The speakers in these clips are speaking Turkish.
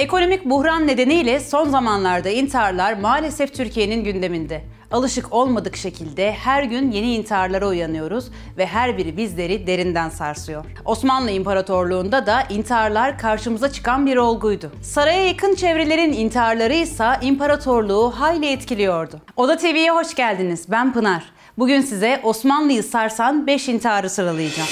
Ekonomik buhran nedeniyle son zamanlarda intiharlar maalesef Türkiye'nin gündeminde. Alışık olmadık şekilde her gün yeni intiharlara uyanıyoruz ve her biri bizleri derinden sarsıyor. Osmanlı İmparatorluğu'nda da intiharlar karşımıza çıkan bir olguydu. Saraya yakın çevrelerin intiharları ise imparatorluğu hayli etkiliyordu. Oda TV'ye hoş geldiniz. Ben Pınar. Bugün size Osmanlı'yı sarsan 5 intiharı sıralayacağım.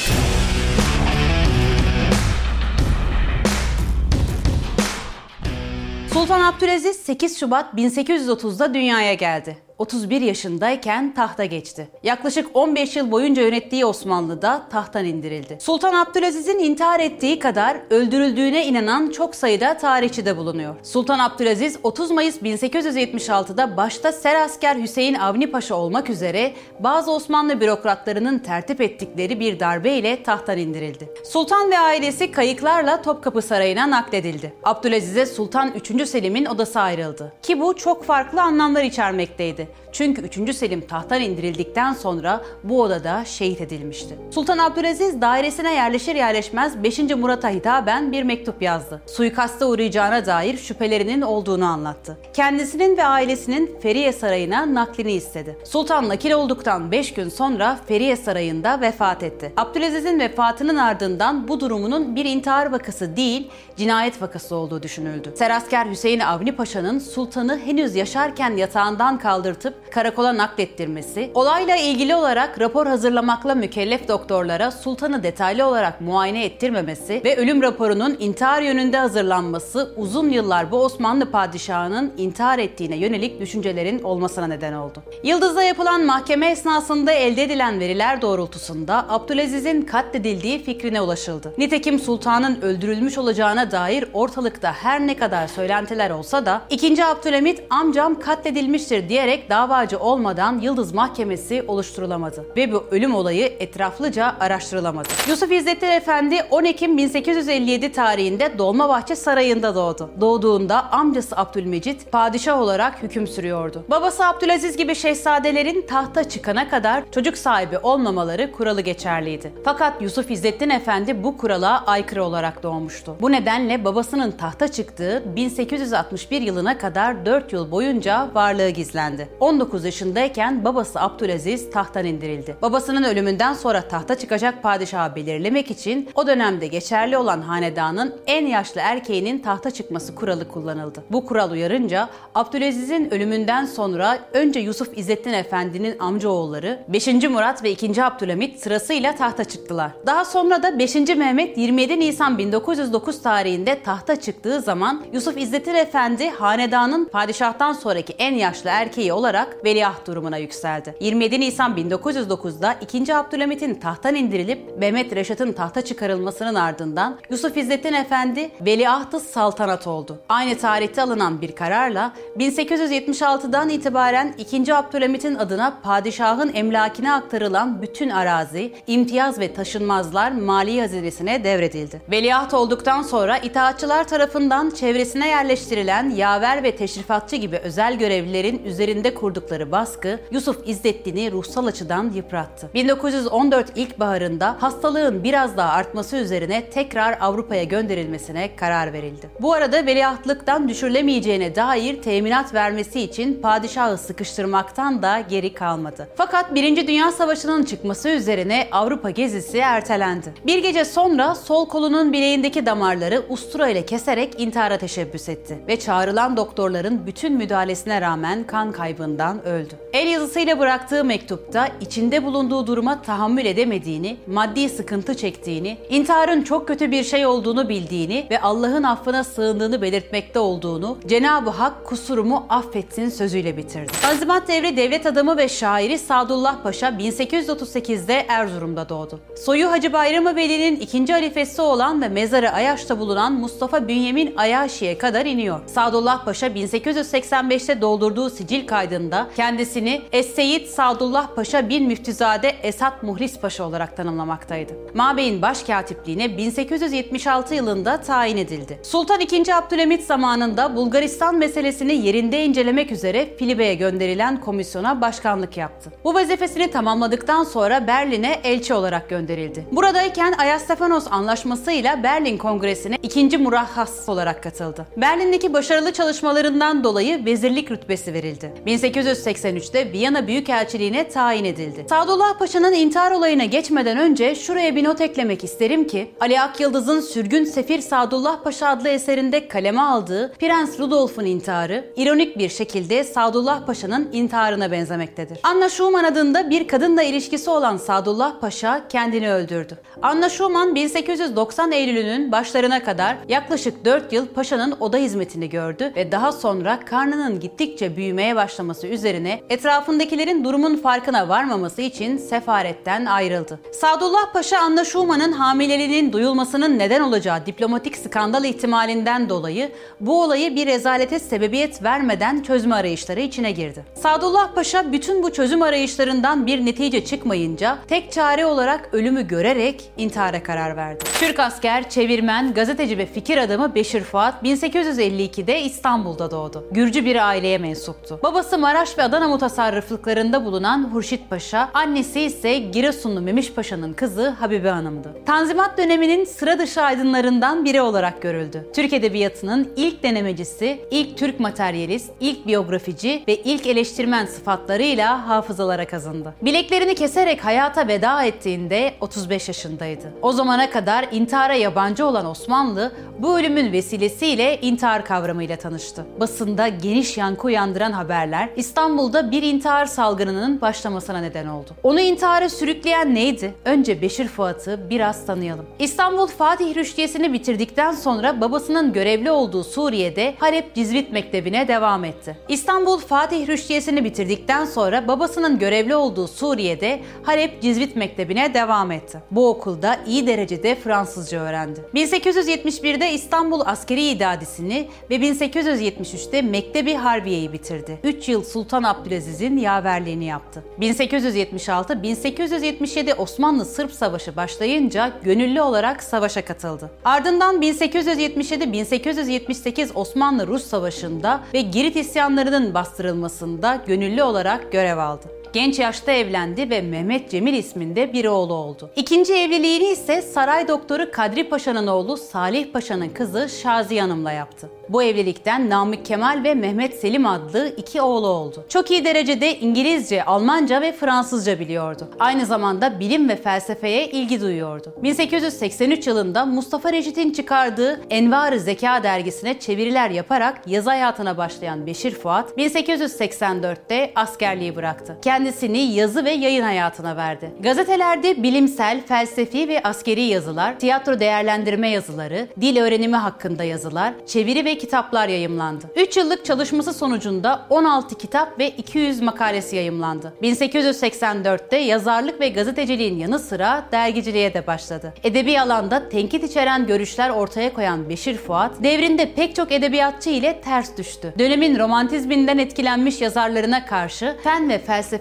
Sultan Abdülaziz 8 Şubat 1830'da dünyaya geldi. 31 yaşındayken tahta geçti. Yaklaşık 15 yıl boyunca yönettiği Osmanlı'da tahttan indirildi. Sultan Abdülaziz'in intihar ettiği kadar öldürüldüğüne inanan çok sayıda tarihçi de bulunuyor. Sultan Abdülaziz 30 Mayıs 1876'da başta Serasker Hüseyin Avni Paşa olmak üzere bazı Osmanlı bürokratlarının tertip ettikleri bir darbe ile tahttan indirildi. Sultan ve ailesi kayıklarla Topkapı Sarayı'na nakledildi. Abdülaziz'e Sultan 3. Selim'in odası ayrıldı. Ki bu çok farklı anlamlar içermekteydi. Çünkü 3. Selim tahttan indirildikten sonra bu odada şehit edilmişti. Sultan Abdülaziz dairesine yerleşir yerleşmez 5. Murat'a hitaben bir mektup yazdı. Suikasta uğrayacağına dair şüphelerinin olduğunu anlattı. Kendisinin ve ailesinin Feriye Sarayı'na naklini istedi. Sultan nakil olduktan 5 gün sonra Feriye Sarayı'nda vefat etti. Abdülaziz'in vefatının ardından bu durumunun bir intihar vakası değil, cinayet vakası olduğu düşünüldü. Serasker Hüseyin Avni Paşa'nın sultanı henüz yaşarken yatağından kaldırdığı çıkartıp karakola naklettirmesi, olayla ilgili olarak rapor hazırlamakla mükellef doktorlara sultanı detaylı olarak muayene ettirmemesi ve ölüm raporunun intihar yönünde hazırlanması uzun yıllar bu Osmanlı padişahının intihar ettiğine yönelik düşüncelerin olmasına neden oldu. Yıldız'da yapılan mahkeme esnasında elde edilen veriler doğrultusunda Abdülaziz'in katledildiği fikrine ulaşıldı. Nitekim sultanın öldürülmüş olacağına dair ortalıkta her ne kadar söylentiler olsa da 2. Abdülhamit amcam katledilmiştir diyerek davacı olmadan Yıldız Mahkemesi oluşturulamadı ve bu ölüm olayı etraflıca araştırılamadı. Yusuf İzzettin Efendi 10 Ekim 1857 tarihinde Dolmabahçe Sarayı'nda doğdu. Doğduğunda amcası Abdülmecit padişah olarak hüküm sürüyordu. Babası Abdülaziz gibi şehzadelerin tahta çıkana kadar çocuk sahibi olmamaları kuralı geçerliydi. Fakat Yusuf İzzettin Efendi bu kurala aykırı olarak doğmuştu. Bu nedenle babasının tahta çıktığı 1861 yılına kadar 4 yıl boyunca varlığı gizlendi. 19 yaşındayken babası Abdülaziz tahttan indirildi. Babasının ölümünden sonra tahta çıkacak padişahı belirlemek için o dönemde geçerli olan hanedanın en yaşlı erkeğinin tahta çıkması kuralı kullanıldı. Bu kural uyarınca Abdülaziz'in ölümünden sonra önce Yusuf İzzettin Efendi'nin amcaoğulları 5. Murat ve 2. Abdülhamit sırasıyla tahta çıktılar. Daha sonra da 5. Mehmet 27 Nisan 1909 tarihinde tahta çıktığı zaman Yusuf İzzettin Efendi hanedanın padişahtan sonraki en yaşlı erkeği olarak veliaht durumuna yükseldi. 27 Nisan 1909'da 2. Abdülhamit'in tahttan indirilip Mehmet Reşat'ın tahta çıkarılmasının ardından Yusuf İzzettin Efendi veliahtı saltanat oldu. Aynı tarihte alınan bir kararla 1876'dan itibaren 2. Abdülhamit'in adına padişahın emlakine aktarılan bütün arazi, imtiyaz ve taşınmazlar mali hazinesine devredildi. Veliaht olduktan sonra itaatçılar tarafından çevresine yerleştirilen yaver ve teşrifatçı gibi özel görevlilerin üzerinde kurdukları baskı Yusuf İzzettin'i ruhsal açıdan yıprattı. 1914 ilkbaharında hastalığın biraz daha artması üzerine tekrar Avrupa'ya gönderilmesine karar verildi. Bu arada veliahtlıktan düşürülemeyeceğine dair teminat vermesi için padişahı sıkıştırmaktan da geri kalmadı. Fakat 1. Dünya Savaşı'nın çıkması üzerine Avrupa gezisi ertelendi. Bir gece sonra sol kolunun bileğindeki damarları ustura ile keserek intihara teşebbüs etti ve çağrılan doktorların bütün müdahalesine rağmen kan kaybını tarafından öldü. El yazısıyla bıraktığı mektupta içinde bulunduğu duruma tahammül edemediğini, maddi sıkıntı çektiğini, intiharın çok kötü bir şey olduğunu bildiğini ve Allah'ın affına sığındığını belirtmekte olduğunu, Cenab-ı Hak kusurumu affetsin sözüyle bitirdi. Tanzimat devri devlet adamı ve şairi Sadullah Paşa 1838'de Erzurum'da doğdu. Soyu Hacı Bayramı Veli'nin ikinci halifesi olan ve mezarı Ayaş'ta bulunan Mustafa Bünyamin Ayaşi'ye kadar iniyor. Sadullah Paşa 1885'te doldurduğu sicil kaydı kaydında kendisini Es-Seyyid Sadullah Paşa bin Müftüzade Esat Muhlis Paşa olarak tanımlamaktaydı. Mabey'in başkatipliğine 1876 yılında tayin edildi. Sultan II. Abdülhamit zamanında Bulgaristan meselesini yerinde incelemek üzere Filibe'ye gönderilen komisyona başkanlık yaptı. Bu vazifesini tamamladıktan sonra Berlin'e elçi olarak gönderildi. Buradayken Ayastefanos Anlaşması'yla Berlin Kongresi'ne ikinci murahhas olarak katıldı. Berlin'deki başarılı çalışmalarından dolayı vezirlik rütbesi verildi. 1883'te Viyana Büyükelçiliğine tayin edildi. Sadullah Paşa'nın intihar olayına geçmeden önce şuraya bir not eklemek isterim ki Ali Akyıldız'ın Sürgün Sefir Sadullah Paşa adlı eserinde kaleme aldığı Prens Rudolf'un intiharı ironik bir şekilde Sadullah Paşa'nın intiharına benzemektedir. Anna Schumann adında bir kadınla ilişkisi olan Sadullah Paşa kendini öldürdü. Anna Schumann 1890 Eylül'ünün başlarına kadar yaklaşık 4 yıl Paşa'nın oda hizmetini gördü ve daha sonra karnının gittikçe büyümeye başlaması üzerine etrafındakilerin durumun farkına varmaması için sefaretten ayrıldı. Sadullah Paşa Anna Schumann'ın hamileliğinin duyulmasının neden olacağı diplomatik skandal ihtimalinden dolayı bu olayı bir rezalete sebebiyet vermeden çözüm arayışları içine girdi. Sadullah Paşa bütün bu çözüm arayışlarından bir netice çıkmayınca tek çare olarak ölümü görerek intihara karar verdi. Türk asker, çevirmen, gazeteci ve fikir adamı Beşir Fuat 1852'de İstanbul'da doğdu. Gürcü bir aileye mensuptu. Babası Maraş ve Adana mutasarrıflıklarında bulunan Hurşit Paşa, annesi ise Giresunlu Memiş Paşa'nın kızı Habibe Hanım'dı. Tanzimat döneminin sıra dışı aydınlarından biri olarak görüldü. Türk Edebiyatı'nın ilk denemecisi, ilk Türk materyalist, ilk biyografici ve ilk eleştirmen sıfatlarıyla hafızalara kazındı. Bileklerini keserek hayata veda ettiğinde 35 yaşındaydı. O zamana kadar intihara yabancı olan Osmanlı bu ölümün vesilesiyle intihar kavramıyla tanıştı. Basında geniş yankı uyandıran haberler İstanbul'da bir intihar salgınının başlamasına neden oldu. Onu intihara sürükleyen neydi? Önce Beşir Fuat'ı biraz tanıyalım. İstanbul Fatih Rüştiyesini bitirdikten sonra babasının görevli olduğu Suriye'de Halep Cizvit Mektebi'ne devam etti. İstanbul Fatih Rüştiyesini bitirdikten sonra babasının görevli olduğu Suriye'de Halep Cizvit Mektebi'ne devam etti. Bu okulda iyi derecede Fransızca öğrendi. 1871'de İstanbul Askeri İdadisini ve 1873'te Mektebi Harbiye'yi bitirdi. 3 yıl Sultan Abdülaziz'in yaverliğini yaptı. 1876-1877 Osmanlı-Sırp Savaşı başlayınca gönüllü olarak savaşa katıldı. Ardından 1877-1878 Osmanlı-Rus Savaşı'nda ve Girit isyanlarının bastırılmasında gönüllü olarak görev aldı. Genç yaşta evlendi ve Mehmet Cemil isminde bir oğlu oldu. İkinci evliliğini ise saray doktoru Kadri Paşa'nın oğlu Salih Paşa'nın kızı Şaziye Hanım'la yaptı. Bu evlilikten Namık Kemal ve Mehmet Selim adlı iki oğlu oldu. Çok iyi derecede İngilizce, Almanca ve Fransızca biliyordu. Aynı zamanda bilim ve felsefeye ilgi duyuyordu. 1883 yılında Mustafa Reşit'in çıkardığı Envar-ı Zeka dergisine çeviriler yaparak yazı hayatına başlayan Beşir Fuat, 1884'te askerliği bıraktı. Kendisini yazı ve yayın hayatına verdi. Gazetelerde bilimsel, felsefi ve askeri yazılar, tiyatro değerlendirme yazıları, dil öğrenimi hakkında yazılar, çeviri ve kitaplar yayımlandı. 3 yıllık çalışması sonucunda 16 kitap ve 200 makalesi yayımlandı. 1884'te yazarlık ve gazeteciliğin yanı sıra dergiciliğe de başladı. Edebi alanda tenkit içeren görüşler ortaya koyan Beşir Fuat, devrinde pek çok edebiyatçı ile ters düştü. Dönemin romantizminden etkilenmiş yazarlarına karşı fen ve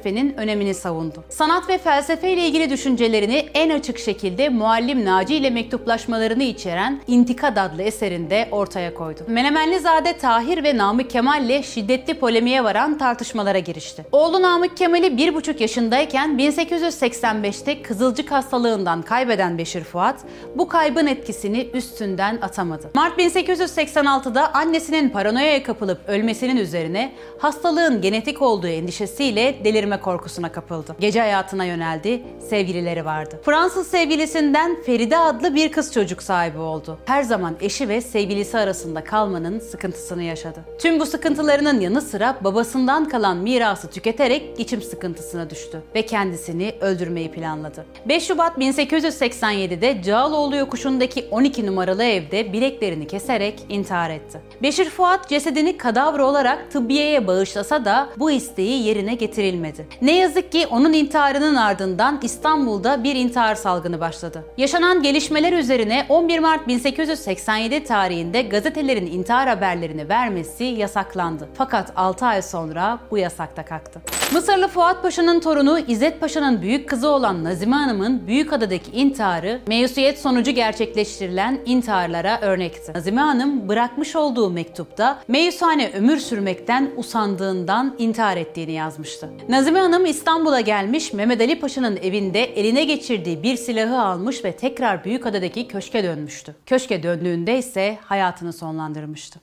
felsefenin önemini savundu. Sanat ve felsefe ile ilgili düşüncelerini en açık şekilde Muallim Naci ile mektuplaşmalarını içeren İntikad adlı eserinde ortaya koydu. Menemenlizade Tahir ve Namık Kemal ile şiddetli polemiğe varan tartışmalara girişti. Oğlu Namık Kemal'i bir buçuk yaşındayken 1885'te kızılcık hastalığından kaybeden Beşir Fuat bu kaybın etkisini üstünden atamadı. Mart 1886'da annesinin paranoyaya kapılıp ölmesinin üzerine hastalığın genetik olduğu endişesiyle delirme korkusuna kapıldı. Gece hayatına yöneldi, sevgilileri vardı. Fransız sevgilisinden Feride adlı bir kız çocuk sahibi oldu. Her zaman eşi ve sevgilisi arasında kalmanın sıkıntısını yaşadı. Tüm bu sıkıntılarının yanı sıra babasından kalan mirası tüketerek geçim sıkıntısına düştü ve kendisini öldürmeyi planladı. 5 Şubat 1887'de Cağaloğlu yokuşundaki 12 numaralı evde bileklerini keserek intihar etti. Beşir Fuat cesedini kadavra olarak tıbbiyeye bağışlasa da bu isteği yerine getirilmedi. Ne yazık ki onun intiharının ardından İstanbul'da bir intihar salgını başladı. Yaşanan gelişmeler üzerine 11 Mart 1887 tarihinde gazetelerin intihar haberlerini vermesi yasaklandı. Fakat 6 ay sonra bu yasakta kalktı. Mısırlı Fuat Paşa'nın torunu İzzet Paşa'nın büyük kızı olan Nazime Hanım'ın Büyükada'daki intiharı meyusiyet sonucu gerçekleştirilen intiharlara örnekti. Nazime Hanım bırakmış olduğu mektupta meyusane ömür sürmekten usandığından intihar ettiğini yazmıştı. Nazime Hanım İstanbul'a gelmiş Mehmet Ali Paşa'nın evinde eline geçirdiği bir silahı almış ve tekrar Büyükada'daki köşke dönmüştü. Köşke döndüğünde ise hayatını sonlandırmıştı.